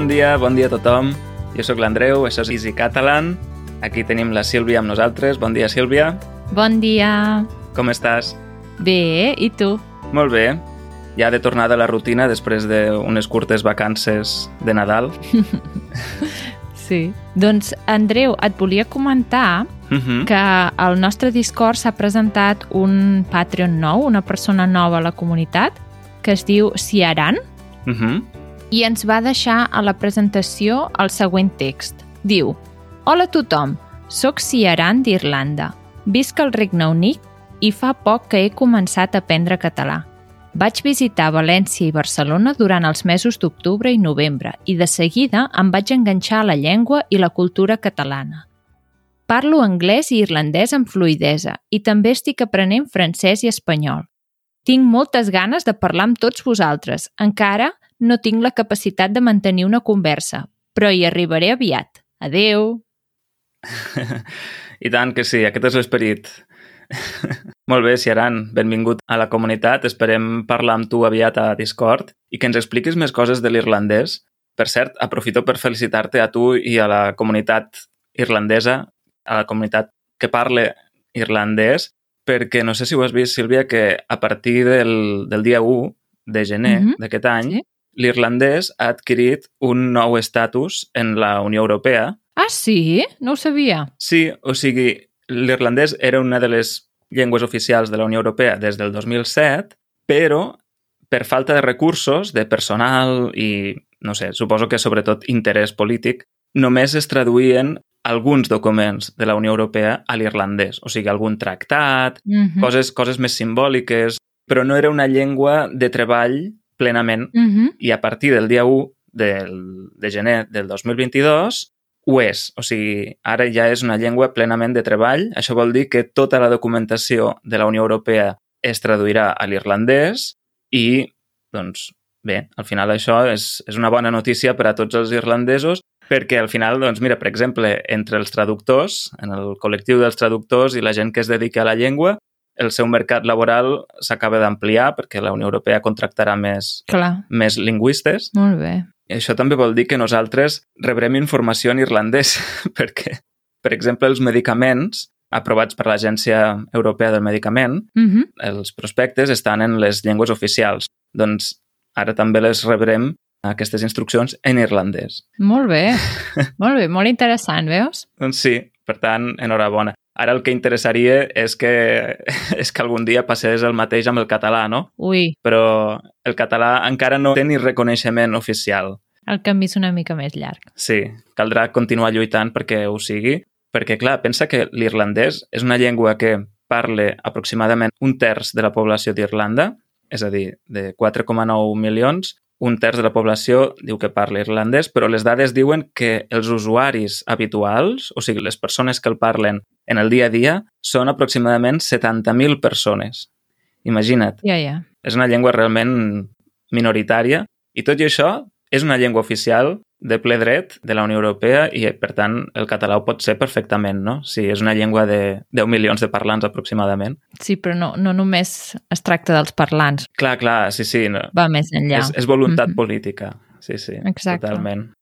Bon dia, bon dia a tothom. Jo sóc l'Andreu, això és Easy Catalan. Aquí tenim la Sílvia amb nosaltres. Bon dia, Sílvia. Bon dia. Com estàs? Bé, i tu? Molt bé. Ja de tornada a la rutina després d'unes curtes vacances de Nadal. sí. Doncs, Andreu, et volia comentar Uh -huh. que al nostre Discord s'ha presentat un Patreon nou, una persona nova a la comunitat, que es diu Ciaran, Uh -huh. I ens va deixar a la presentació el següent text. Diu Hola a tothom, sóc Ciaran d'Irlanda. Visc al Regne Unit i fa poc que he començat a aprendre català. Vaig visitar València i Barcelona durant els mesos d'octubre i novembre i de seguida em vaig enganxar a la llengua i la cultura catalana. Parlo anglès i irlandès amb fluidesa i també estic aprenent francès i espanyol. Tinc moltes ganes de parlar amb tots vosaltres. Encara no tinc la capacitat de mantenir una conversa, però hi arribaré aviat. Adeu! I tant que sí, aquest és l'esperit. Molt bé, Ciaran, benvingut a la comunitat. Esperem parlar amb tu aviat a Discord i que ens expliquis més coses de l'irlandès. Per cert, aprofito per felicitar-te a tu i a la comunitat irlandesa, a la comunitat que parla irlandès, perquè no sé si ho has vist, Sílvia, que a partir del, del dia 1 de gener Mhm. d'aquest any, Sí. L'irlandès ha adquirit un nou estatus en la Unió Europea Ah, sí? No ho sabia. Sí, o sigui, l'irlandès era una de les llengües oficials de la Unió Europea des del 2007, però per falta de recursos, de personal i, no sé, suposo que sobretot interès polític, només es traduïen alguns documents de la Unió Europea a l'irlandès, o sigui, algun tractat, Mhm. coses, coses més simbòliques, però no era una llengua de treball plenament Mhm. i a partir del dia 1 del, de gener del 2022 ho és. O sigui, ara ja és una llengua plenament de treball. Això vol dir que tota la documentació de la Unió Europea es traduirà a l'irlandès i, doncs, bé, al final això és, és una bona notícia per a tots els irlandesos perquè al final, doncs mira, per exemple, entre els traductors, en el col·lectiu dels traductors i la gent que es dedica a la llengua, el seu mercat laboral s'acaba d'ampliar perquè la Unió Europea contractarà més, Clar, més lingüistes. molt bé. I això també vol dir que nosaltres rebrem informació en irlandès, perquè, per exemple, els medicaments aprovats per l'Agència Europea del Medicament, Mhm. els prospectes estan en les llengües oficials. Doncs ara també les rebrem, aquestes instruccions, en irlandès. Molt bé. molt bé, molt interessant, veus? Doncs sí, per tant, enhorabona. Ara el que interessaria és que, és que algun dia passés el mateix amb el català, no? Ui, Però el català encara no té ni reconeixement oficial. el camí és una mica més llarg. Sí, caldrà continuar lluitant perquè ho sigui, perquè, clar, pensa que l'irlandès és una llengua que parla aproximadament un terç de la població d'Irlanda, és a dir, de 4,9 milions, un terç de la població diu que parla irlandès, però les dades diuen que els usuaris habituals, o sigui, les persones que el parlen en el dia a dia, són aproximadament 70.000 persones. Imagina't, Ja, ja. és una llengua realment minoritària i tot i això és una llengua oficial de ple dret de la Unió Europea i, per tant, el català ho pot ser perfectament, no? Si és una llengua de 10 milions de parlants aproximadament. Sí, però no, no només es tracta dels parlants, Clar, clar, sí, sí, no. va més enllà. és, és voluntat Mhm. política. Sí, sí, Exacte. totalment.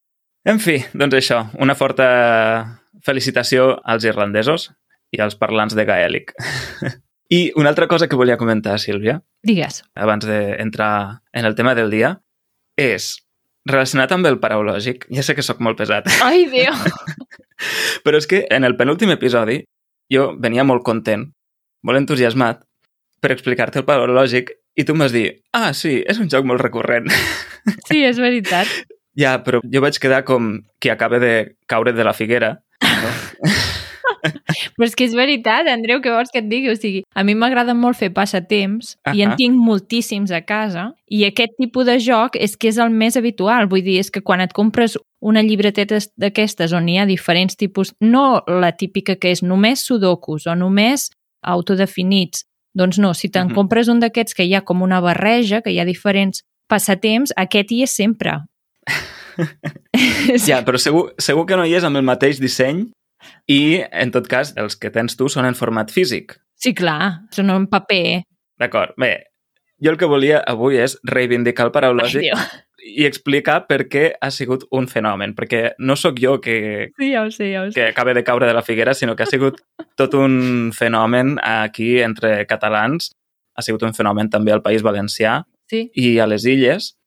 En fi, doncs això, una forta felicitació als irlandesos i als parlants de gaèlic. I una altra cosa que volia comentar, Sílvia, Digues. abans d'entrar en el tema del dia, és relacionat amb el paraulògic. Ja sé que sóc molt pesat, Ai, Déu! però és que en el penúltim episodi jo venia molt content, molt entusiasmat, per explicar-te el paraulògic i tu em vas dir, ah, sí, és un joc molt recurrent. Sí, és veritat. ja, però jo vaig quedar com qui acaba de caure de la figuera. No? Però és que és veritat, Andreu, què vols que et digui? O sigui, a mi m'agrada molt fer passatemps uh -huh. i en tinc moltíssims a casa i aquest tipus de joc és que és el més habitual. Vull dir, és que quan et compres una llibreteta d'aquestes on hi ha diferents tipus, no la típica que és només sudokus o només autodefinits, doncs no, si te'n uh. -huh. compres un d'aquests que hi ha com una barreja, que hi ha diferents passatemps, aquest hi és sempre. Ja, però segur, segur que no hi és amb el mateix disseny i, en tot cas, els que tens tu són en format físic. Sí, clar, són en paper. D'acord. Bé, Jo el que volia avui és reivindicar el Ai, paraulògic Déu. i explicar per què ha sigut un fenomen, perquè no sóc jo que, Sí, ja ho sé, ja ho sé. que acaba de caure de la figuera, sinó que ha sigut tot un fenomen aquí entre catalans, ha sigut un fenomen també al País Valencià Sí. i a les illes,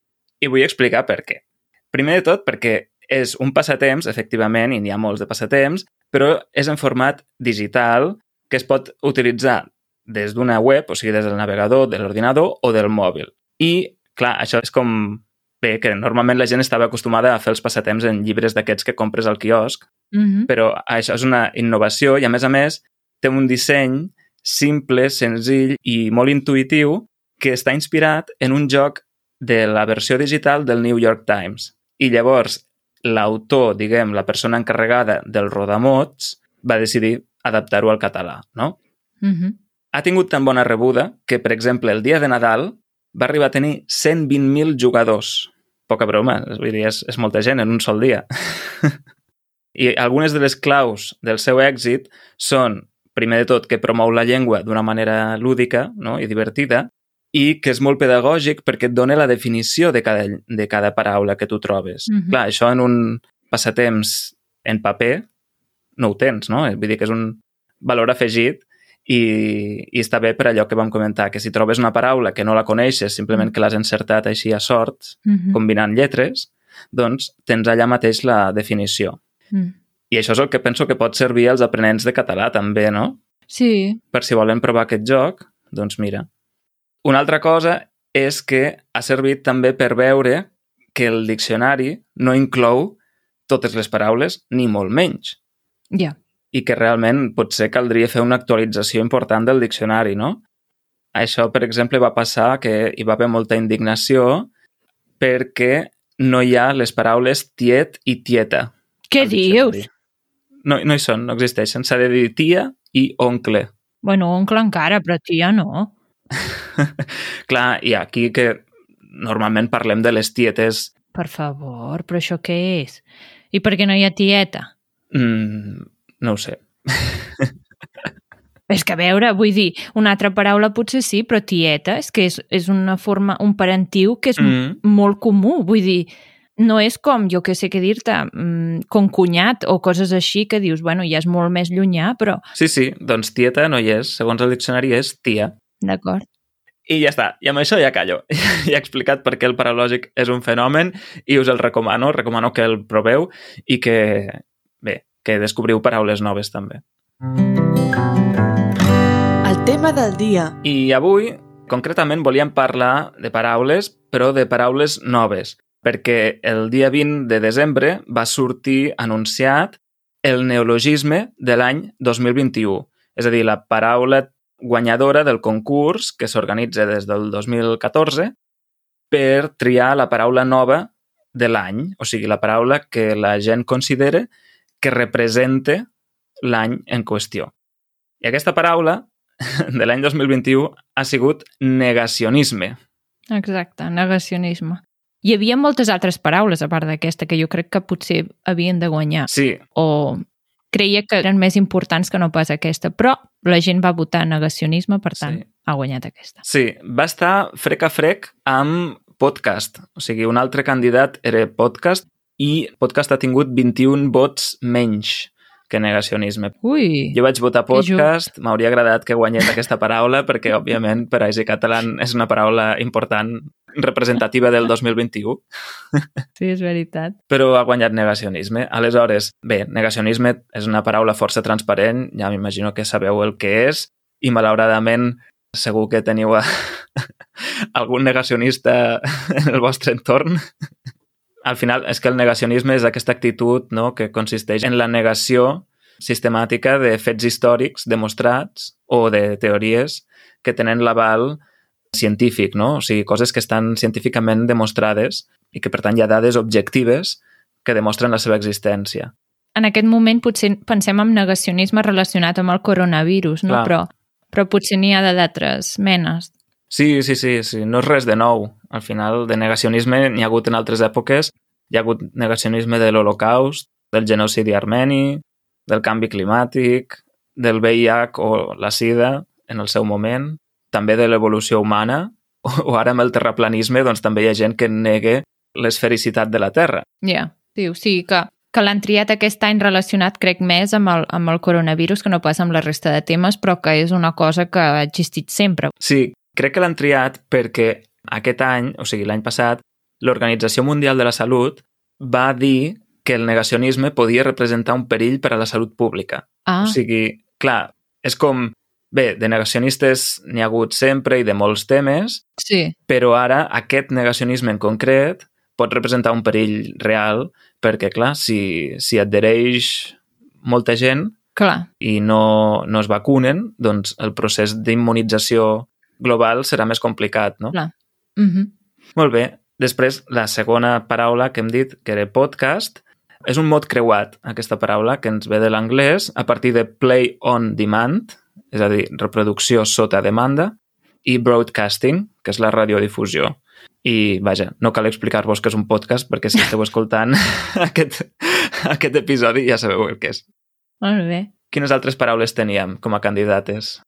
i vull explicar per què. Primer de tot, perquè és un passatemps, efectivament, i n'hi ha molts de passatemps, però és en format digital que es pot utilitzar des d'una web, o sigui, des del navegador, de l'ordinador o del mòbil. I, clar, això és com... Bé, que normalment la gent estava acostumada a fer els passatemps en llibres d'aquests que compres al quiosc, Mhm. però això és una innovació i, a més a més, té un disseny simple, senzill i molt intuïtiu que està inspirat en un joc de la versió digital del New York Times. I llavors, l'autor, diguem, la persona encarregada del rodamots, va decidir adaptar-ho al català, no? Mhm. Ha tingut tan bona rebuda que, per exemple, el dia de Nadal va arribar a tenir 120.000 jugadors. Poca broma, vull dir, és, és molta gent en un sol dia. I algunes de les claus del seu èxit són, primer de tot, que promou la llengua d'una manera lúdica no? i divertida i que és molt pedagògic perquè et dona la definició de cada, de cada paraula que tu trobes. Mhm. Clar, això en un passatemps en paper no ho tens, no? Vull dir que és un valor afegit i, i està bé per allò que vam comentar, que si trobes una paraula que no la coneixes, simplement que l'has encertat així a sort, Mhm. combinant lletres, doncs tens allà mateix la definició. Mm. I això és el que penso que pot servir als aprenents de català també, no? Sí. Per si volen provar aquest joc, doncs mira. Una altra cosa és que ha servit també per veure que el diccionari no inclou totes les paraules, ni molt menys Ja. i que realment potser caldria fer una actualització important del diccionari, no? Això, per exemple, va passar que hi va haver molta indignació perquè no hi ha les paraules tiet i tieta. Què dius? No, no hi són, no existeixen. S'ha de dir tia i oncle. Bueno, oncle encara, però tia no. Clar, i aquí que normalment parlem de les tietes Per favor, però això què és? I per què no hi ha tieta? mm, no ho sé. És que a veure, vull dir, una altra paraula potser sí, però tieta és que és, és una forma, un parentiu que és mm. Molt comú. Vull dir, no és com, jo que sé què dir-te, mm, com cunyat o coses així que dius, bueno, ja és molt més llunyà, però sí, sí, doncs tieta no hi és. Segons el diccionari és tia. D'acord. I ja està, i amb això ja callo. ja he explicat per què el paralògic és un fenomen i us el recomano, recomano que el proveu i que, bé, que descobriu paraules noves també. El tema del dia. I avui, concretament, volíem parlar de paraules, però de paraules noves, perquè el dia 20 de desembre va sortir anunciat el neologisme de l'any 2021, és a dir, la paraula guanyadora del concurs que s'organitza des del 2014 per triar la paraula nova de l'any, o sigui, la paraula que la gent considera que representa l'any en qüestió. I aquesta paraula de l'any 2021 ha sigut negacionisme. Exacte, negacionisme. Hi havia moltes altres paraules a part d'aquesta que jo crec que potser havien de guanyar Sí, o creia que eren més importants que no pas aquesta, però la gent va votar negacionisme, per tant, Sí. ha guanyat aquesta. sí, va estar frec a frec amb podcast. O sigui, un altre candidat era podcast i podcast ha tingut 21 vots menys que negacionisme. Ui, Jo vaig votar podcast, m'hauria agradat que guanyés aquesta paraula perquè, òbviament, per a Easy Catalan és una paraula important, representativa del 2021, sí, és veritat. però ha guanyat negacionisme. Aleshores, bé, negacionisme és una paraula força transparent, ja m'imagino que sabeu el que és, i malauradament segur que teniu a... algun negacionista en el vostre entorn. Al final, és que el negacionisme és aquesta actitud no, que consisteix en la negació sistemàtica de fets històrics demostrats o de teories que tenen l'aval científic, no? O sigui, coses que estan científicament demostrades i que, per tant, hi ha dades objectives que demostren la seva existència. En aquest moment potser pensem en negacionisme relacionat amb el coronavirus, no? Clar. Però, però potser n'hi ha d'altres menes. Sí, sí, sí, sí, no és res de nou. Al final, de negacionisme n'hi ha hagut en altres èpoques. Hi ha hagut negacionisme de l'Holocaust, del genocidi armeni, del canvi climàtic, del VIH o la SIDA en el seu moment, també de l'evolució humana, o, ara amb el terraplanisme doncs també hi ha gent que negue l'esfericitat de la Terra. Ja, yeah. sí, o sigui que, que l'han triat aquest any relacionat, crec, més amb el, amb el coronavirus que no passa amb la resta de temes, però que és una cosa que ha existit sempre. Sí, crec que l'han triat perquè aquest any, o sigui, l'any passat, l'Organització Mundial de la Salut va dir que el negacionisme podia representar un perill per a la salut pública. Ah, O sigui, clar, és com... Bé, de negacionistes n'hi ha hagut sempre i de molts temes, sí. però ara aquest negacionisme en concret pot representar un perill real perquè, clar, si, si adhereix molta gent Clar, i no, no es vacunen, doncs el procés d'immunització global serà més complicat, no? clar. Mm -hmm. Molt bé. Després, la segona paraula que hem dit, que era podcast, és un mot creuat, aquesta paraula, que ens ve de l'anglès a partir de play on demand, és a dir, reproducció sota demanda, i broadcasting, que és la radiodifusió. I, vaja, no cal explicar-vos que és un podcast, perquè si esteu escoltant aquest, aquest episodi ja sabeu el que és. Molt bé. Quines altres paraules teníem com a candidates?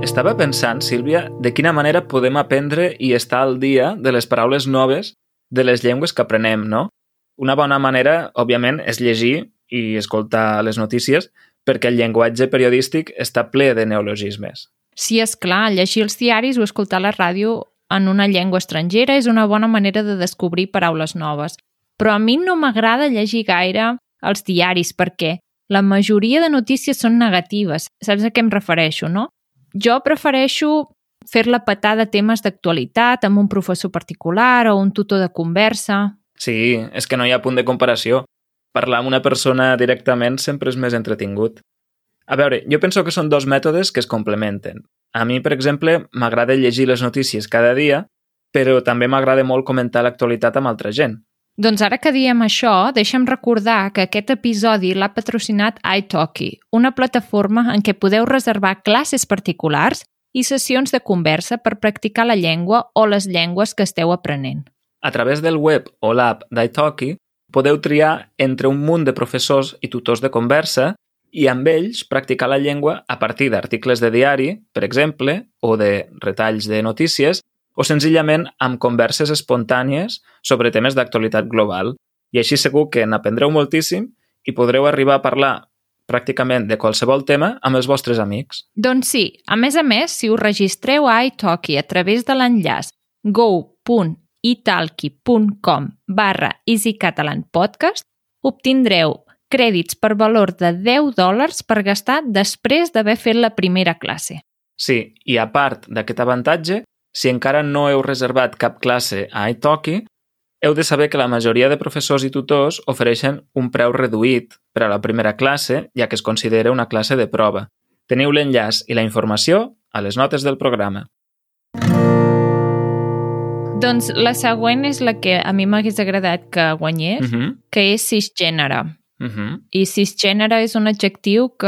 Estava pensant, Sílvia, de quina manera podem aprendre i estar al dia de les paraules noves de les llengües que aprenem, no? Una bona manera, òbviament, és llegir i escoltar les notícies perquè el llenguatge periodístic està ple de neologismes. Sí, és clar, llegir els diaris o escoltar la ràdio en una llengua estrangera és una bona manera de descobrir paraules noves. Però a mi no m'agrada llegir gaire els diaris perquè la majoria de notícies són negatives. Saps a què em refereixo, no? Jo prefereixo fer-la petar de temes d'actualitat amb un professor particular o un tutor de conversa. Sí, és que no hi ha punt de comparació. Parlar amb una persona directament sempre és més entretingut. A veure, jo penso que són dos mètodes que es complementen. A mi, per exemple, m'agrada llegir les notícies cada dia, però també m'agrada molt comentar l'actualitat amb altra gent. Doncs ara que diem això, deixa'm recordar que aquest episodi l'ha patrocinat iTalki, una plataforma en què podeu reservar classes particulars i sessions de conversa per practicar la llengua o les llengües que esteu aprenent. A través del web o l'app d'italki podeu triar entre un munt de professors i tutors de conversa i amb ells practicar la llengua a partir d'articles de diari, per exemple, o de retalls de notícies, o senzillament amb converses espontànies sobre temes d'actualitat global. I així segur que n'aprendreu moltíssim i podreu arribar a parlar pràcticament de qualsevol tema amb els vostres amics. Doncs sí, a més a més, si us registreu a iTalki a través de l'enllaç go.italki.com barra easycatalanpodcast, obtindreu crèdits per valor de 10 dòlars per gastar després d'haver fet la primera classe. Sí, i a part d'aquest avantatge, si encara no heu reservat cap classe a iTalki, heu de saber que la majoria de professors i tutors ofereixen un preu reduït per a la primera classe, ja que es considera una classe de prova. Teniu l'enllaç i la informació a les notes del programa. Doncs la següent és la que a mi m'hagués agradat que guanyés, Uh -huh. que és cisgènere. Uh -huh. I cisgènere és un adjectiu que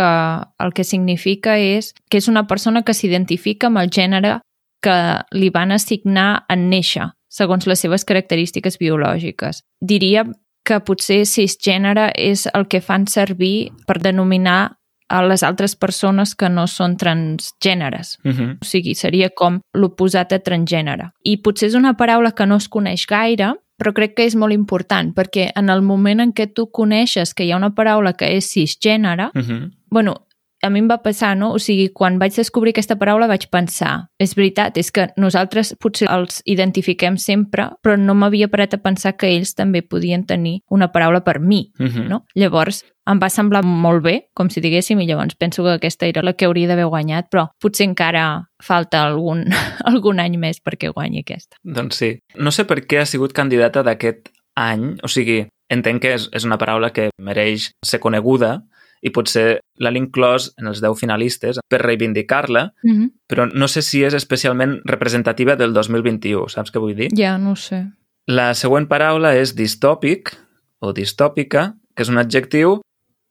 el que significa és que és una persona que s'identifica amb el gènere que li van assignar en néixer, segons les seves característiques biològiques. Diria que potser cisgènere és el que fan servir per denominar a les altres persones que no són transgèneres. Uh -huh. O sigui, seria com l'oposat a transgènere. I potser és una paraula que no es coneix gaire, però crec que és molt important, perquè en el moment en què tu coneixes que hi ha una paraula que és cisgènere, Uh -huh. bueno, a mi em va passar, no? O sigui, quan vaig descobrir aquesta paraula vaig pensar, és veritat, és que nosaltres potser els identifiquem sempre, però no m'havia parat a pensar que ells també podien tenir una paraula per mi, Uh -huh. no? Llavors, em va semblar molt bé, com si diguéssim, i llavors penso que aquesta era la que hauria d'haver guanyat, però potser encara falta algun, algun any més perquè guanyi aquesta. Doncs sí. No sé per què ha sigut candidata d'aquest any, o sigui, entenc que és, és una paraula que mereix ser coneguda i potser l'han inclòs en els 10 finalistes per reivindicar-la, Mm -hmm. però no sé si és especialment representativa del 2021, saps què vull dir? Ja, no ho sé. La següent paraula és distòpic o distòpica, que és un adjectiu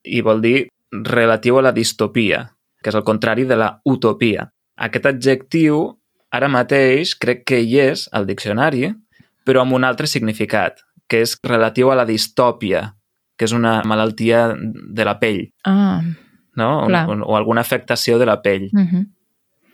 i vol dir relatiu a la distopia, que és el contrari de la utopia. Aquest adjectiu ara mateix crec que hi és al diccionari, però amb un altre significat, que és relatiu a la distòpia, que és una malaltia de la pell, Ah, no? O, Clar. o, o alguna afectació de la pell. mm -hmm.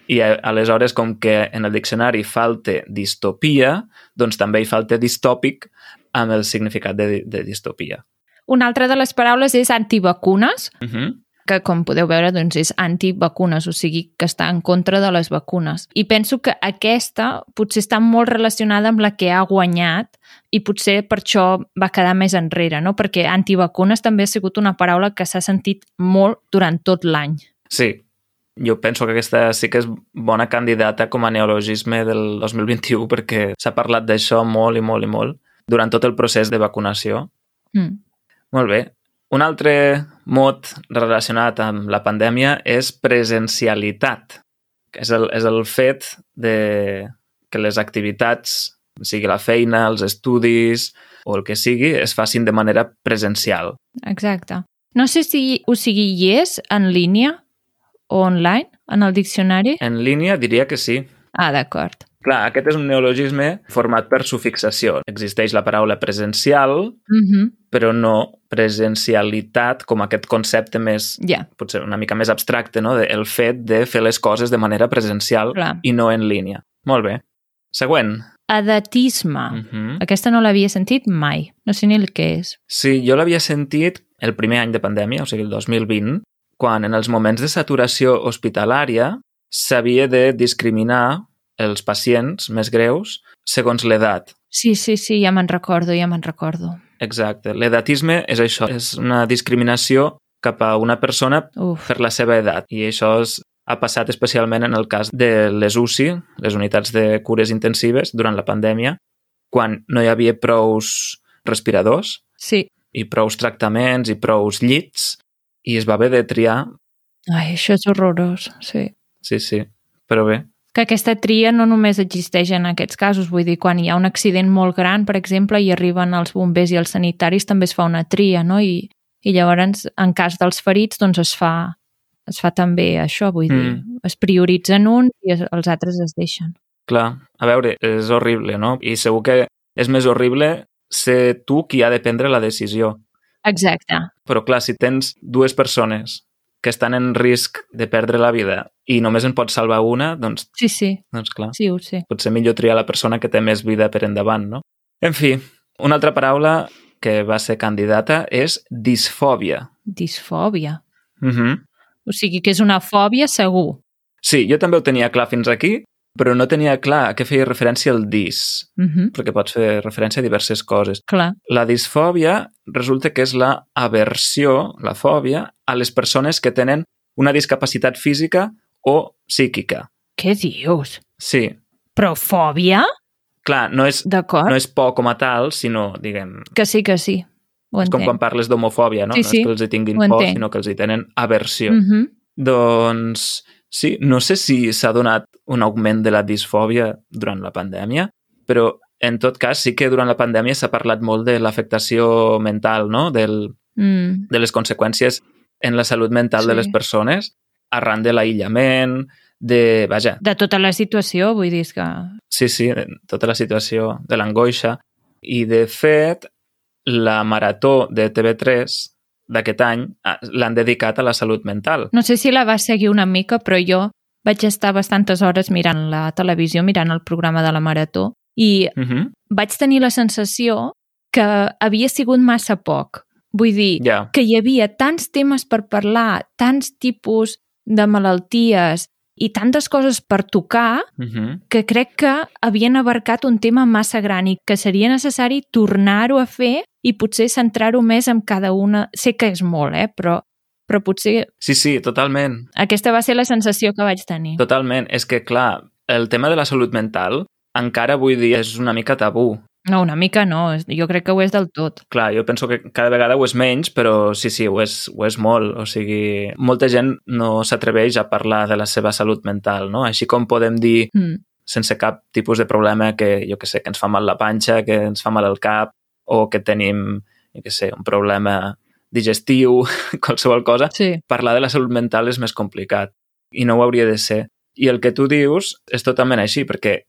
I a- aleshores, com que en el diccionari falta distopia, doncs també hi falta distòpic amb el significat de, de distopia. Una altra de les paraules és antivacunes, Uh -huh. Que com podeu veure doncs és antivacunes, o sigui que està en contra de les vacunes. I penso que aquesta potser està molt relacionada amb la que ha guanyat i potser per això va quedar més enrere, no? perquè antivacunes també ha sigut una paraula que s'ha sentit molt durant tot l'any. Sí, jo penso que aquesta sí que és bona candidata com a neologisme del 2021 perquè s'ha parlat d'això molt i molt i molt durant tot el procés de vacunació. Mm. Molt bé. Un altre mot relacionat amb la pandèmia és presencialitat. que És el, és el fet de que les activitats, sigui la feina, els estudis o el que sigui, es facin de manera presencial. Exacte. No sé si o sigui hi és en línia o online, en el diccionari. En línia diria que sí. Ah, d'acord. Clar, aquest és un neologisme format per sufixació. Existeix la paraula presencial, Mm -hmm. però no presencialitat com aquest concepte més, Ja, potser una mica més abstracte, no? El fet de fer les coses de manera presencial clar. i no en línia. Molt bé. Següent. Edatisme. Uh -huh. Aquesta no l'havia sentit mai. No sé ni el que és. Sí, jo l'havia sentit el primer any de pandèmia, o sigui, el 2020, quan en els moments de saturació hospitalària s'havia de discriminar els pacients més greus segons l'edat. Sí, sí, sí, ja me'n recordo, ja me'n recordo. Exacte. L'edatisme és això, és una discriminació cap a una persona Uf, per la seva edat. I això és, ha passat especialment en el cas de les UCI, les unitats de cures intensives, durant la pandèmia, quan no hi havia prous respiradors sí. i prous tractaments i prous llits i es va haver de triar, Ai, això és horrorós, sí. sí, sí, però bé, Que aquesta tria no només existeix en aquests casos, vull dir, quan hi ha un accident molt gran, per exemple, i arriben els bombers i els sanitaris, també es fa una tria, no? I, i llavors, en cas dels ferits, doncs es fa, es fa també això, vull dir, Mm. es prioritzen uns i es, els altres es deixen. clar, a veure, és horrible, no? I segur que és més horrible ser tu qui ha de prendre la decisió. Exacte. Però clar, si tens dues persones que estan en risc de perdre la vida i només en pots salvar una, doncs, Sí, sí, doncs clar, sí, ho sé. potser millor triar la persona que té més vida per endavant, no? En fi, una altra paraula que va ser candidata és disfòbia. Disfòbia. Uh -huh. O sigui que és una fòbia segur. Sí, jo també ho tenia clar fins aquí, però no tenia clar a què feia referència el dis, Uh -huh. perquè pots fer referència a diverses coses. Clar. La disfòbia resulta que és la aversió, la fòbia, a les persones que tenen una discapacitat física o psíquica. Què dius? Sí, Però fòbia? clar, no és, no és por com a tal, sinó, diguem, Que sí, que sí. Ho és com entenc. quan parles d'homofòbia, no? Sí, no sí, és que els hi tinguin ho por, entenc. sinó que els hi tenen aversió. Uh -huh. Doncs sí, no sé si s'ha donat un augment de la disfòbia durant la pandèmia, però en tot cas sí que durant la pandèmia s'ha parlat molt de l'afectació mental, no? Del, mm. de les conseqüències en la salut mental Sí. de les persones arran de l'aïllament, de... Vaja, De tota la situació, vull dir que... sí, sí, de tota la situació de l'angoixa. I, de fet, la marató de TV3 d'aquest any ah, l'han dedicat a la salut mental. No sé si la va seguir una mica, però jo vaig estar bastantes hores mirant la televisió, mirant el programa de la Marató, i Uh -huh. vaig tenir la sensació que havia sigut massa poc. Vull dir, Ja, que hi havia tants temes per parlar, tants tipus de malalties i tantes coses per tocar uh -huh. que crec que havien abarcat un tema massa gran i que seria necessari tornar-ho a fer i potser centrar-ho més en cada una. Sé que és molt, eh? però, però potser Sí, sí, totalment. aquesta va ser la sensació que vaig tenir. Totalment. És que, clar, el tema de la salut mental encara avui dia és una mica tabú. No, una mica no, jo crec que ho és del tot. Clar, jo penso que cada vegada ho és menys, però sí, sí, ho és, ho és molt. O sigui, molta gent no s'atreveix a parlar de la seva salut mental, no? Així com podem dir, Mm. sense cap tipus de problema, que, jo que sé, que ens fa mal la panxa, que ens fa mal el cap, o que tenim, jo que sé, un problema digestiu, qualsevol cosa, Sí, parlar de la salut mental és més complicat i no ho hauria de ser. I el que tu dius és totalment així, perquè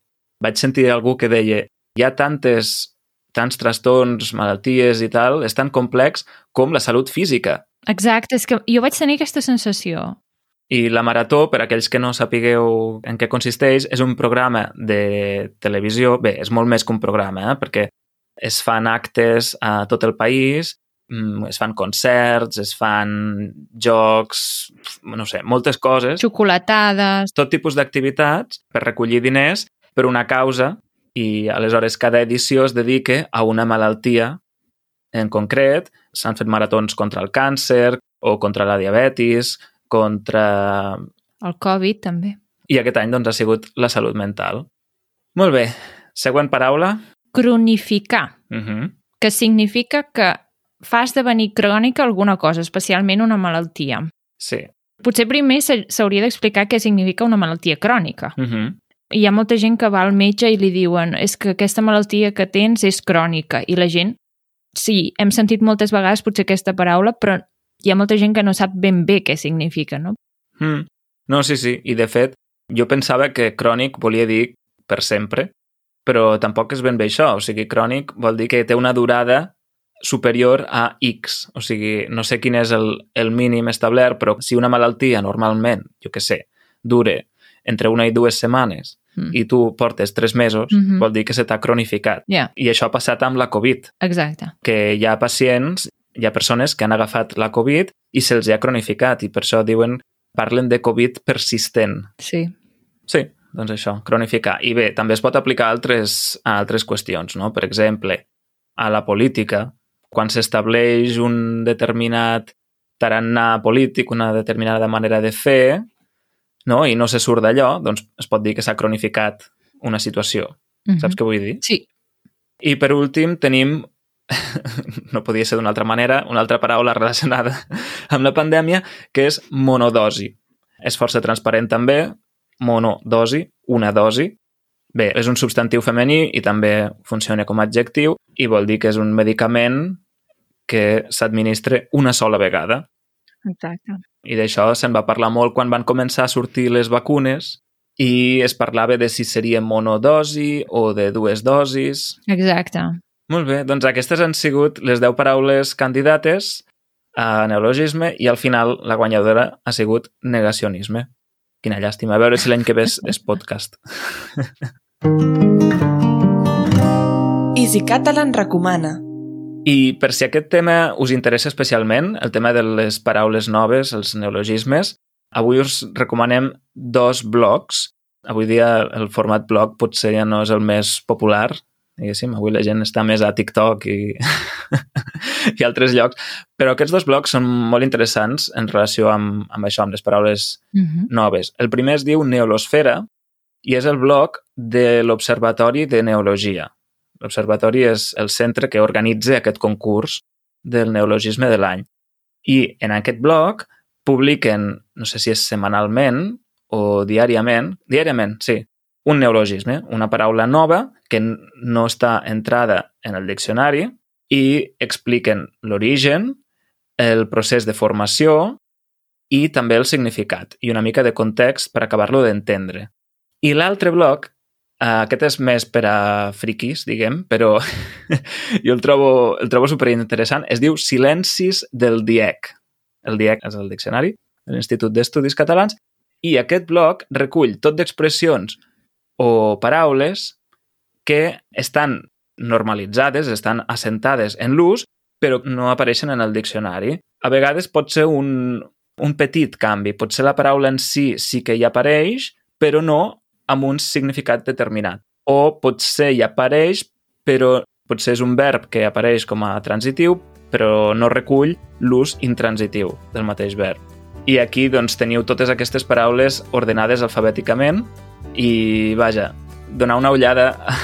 vaig sentir algú que deia hi ha tantes, tants trastorns, malalties i tal, és tan complex com la salut física. exacte, és que jo vaig tenir aquesta sensació. I la Marató, per aquells que no sapigueu en què consisteix, és un programa de televisió, bé, és molt més que un programa, eh? perquè es fan actes a tot el país, mm, es fan concerts, es fan jocs, no sé, moltes coses. Xocolatades... Tot tipus d'activitats per recollir diners per una causa i aleshores cada edició es dedica a una malaltia en concret. S'han fet maratons contra el càncer o contra la diabetis, contra... El Covid, també. I aquest any doncs, ha sigut la salut mental. Molt bé. Següent paraula. Cronificar, Uh -huh. que significa que fa esdevenir crònica alguna cosa, especialment una malaltia. Sí. Potser primer s'ha- s'hauria d'explicar què significa una malaltia crònica. Uh -huh. Hi ha molta gent que va al metge i li diuen és que aquesta malaltia que tens és crònica i la gent, sí, hem sentit moltes vegades potser aquesta paraula, però hi ha molta gent que no sap ben bé què significa, no? Mm. No, sí, sí. I, de fet, jo pensava que crònic volia dir per sempre, però tampoc és ben bé això. O sigui, crònic vol dir que té una durada superior a X. O sigui, no sé quin és el, el mínim establert, però si una malaltia normalment, jo que sé, dure entre una i dues setmanes Mm. i tu portes tres mesos, Mhm. vol dir que se t'ha cronificat. Ja, I això ha passat amb la Covid, exacte. que hi ha pacients, hi ha persones que han agafat la Covid i se'ls ha cronificat i per això diuen, parlen de Covid persistent. Sí. Sí, doncs això, cronificar. I bé, també es pot aplicar a altres, a altres qüestions, no? Per exemple, a la política, quan s'estableix un determinat tarannà polític, una determinada manera de fer, no? i no se surt d'allò, doncs es pot dir que s'ha cronificat una situació. Mhm. Saps què vull dir? Sí. I per últim tenim, no podia ser d'una altra manera, una altra paraula relacionada amb la pandèmia, que és monodosi. És força transparent també, monodosi, una dosi. Bé, és un substantiu femení i també funciona com a adjectiu i vol dir que és un medicament que s'administra una sola vegada. Exacte. I d'això se'n va parlar molt quan van començar a sortir les vacunes i es parlava de si seria monodosi o de dues dosis. Exacte. Molt bé, doncs aquestes han sigut les 10 paraules candidates a neologisme i al final la guanyadora ha sigut negacionisme. Quina llàstima. A veure si l'any que ve és, és podcast. Easy Catalan recomana. I per si aquest tema us interessa especialment, el tema de les paraules noves, els neologismes, avui us recomanem dos blogs. Avui dia el format blog potser ja no és el més popular, diguéssim, avui la gent està més a TikTok i, i altres llocs, però aquests dos blogs són molt interessants en relació amb, amb això, amb les paraules Mhm. noves. El primer es diu Neolosfera i és el blog de l'Observatori de Neologia. L'Observatori és el centre que organitza aquest concurs del neologisme de l'any. I en aquest blog publiquen, no sé si és setmanalment o diàriament, diàriament, sí, un neologisme, una paraula nova que no està entrada en el diccionari i expliquen l'origen, el procés de formació i també el significat i una mica de context per acabar-lo d'entendre. I l'altre bloc, eh, aquest és més per a friquis, diguem, però jo el trobo, el trobo superinteressant, es diu Silencis del DIEC. El DIEC és el diccionari de l'Institut d'Estudis Catalans i aquest bloc recull tot d'expressions o paraules que estan normalitzades, estan assentades en l'ús, però no apareixen en el diccionari. A vegades pot ser un, un petit canvi. Potser la paraula en si sí que hi apareix, però no amb un significat determinat. O potser hi apareix, però potser és un verb que apareix com a transitiu, però no recull l'ús intransitiu del mateix verb. I aquí doncs, teniu totes aquestes paraules ordenades alfabèticament i, vaja, donar una ullada a,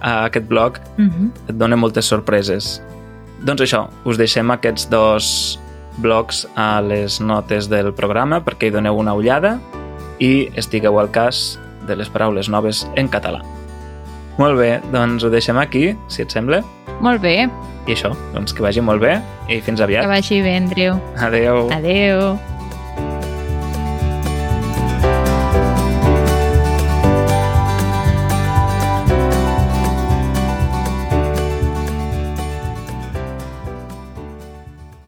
a aquest blog Mhm. et dona moltes sorpreses. Doncs això, us deixem aquests dos blogs a les notes del programa perquè hi doneu una ullada i estigueu al cas de les paraules noves en català. Molt bé, doncs ho deixem aquí, si et sembla. Molt bé. I això, doncs que vagi molt bé i fins Que aviat. vagi bé, Andreu. Adeu. Adeu.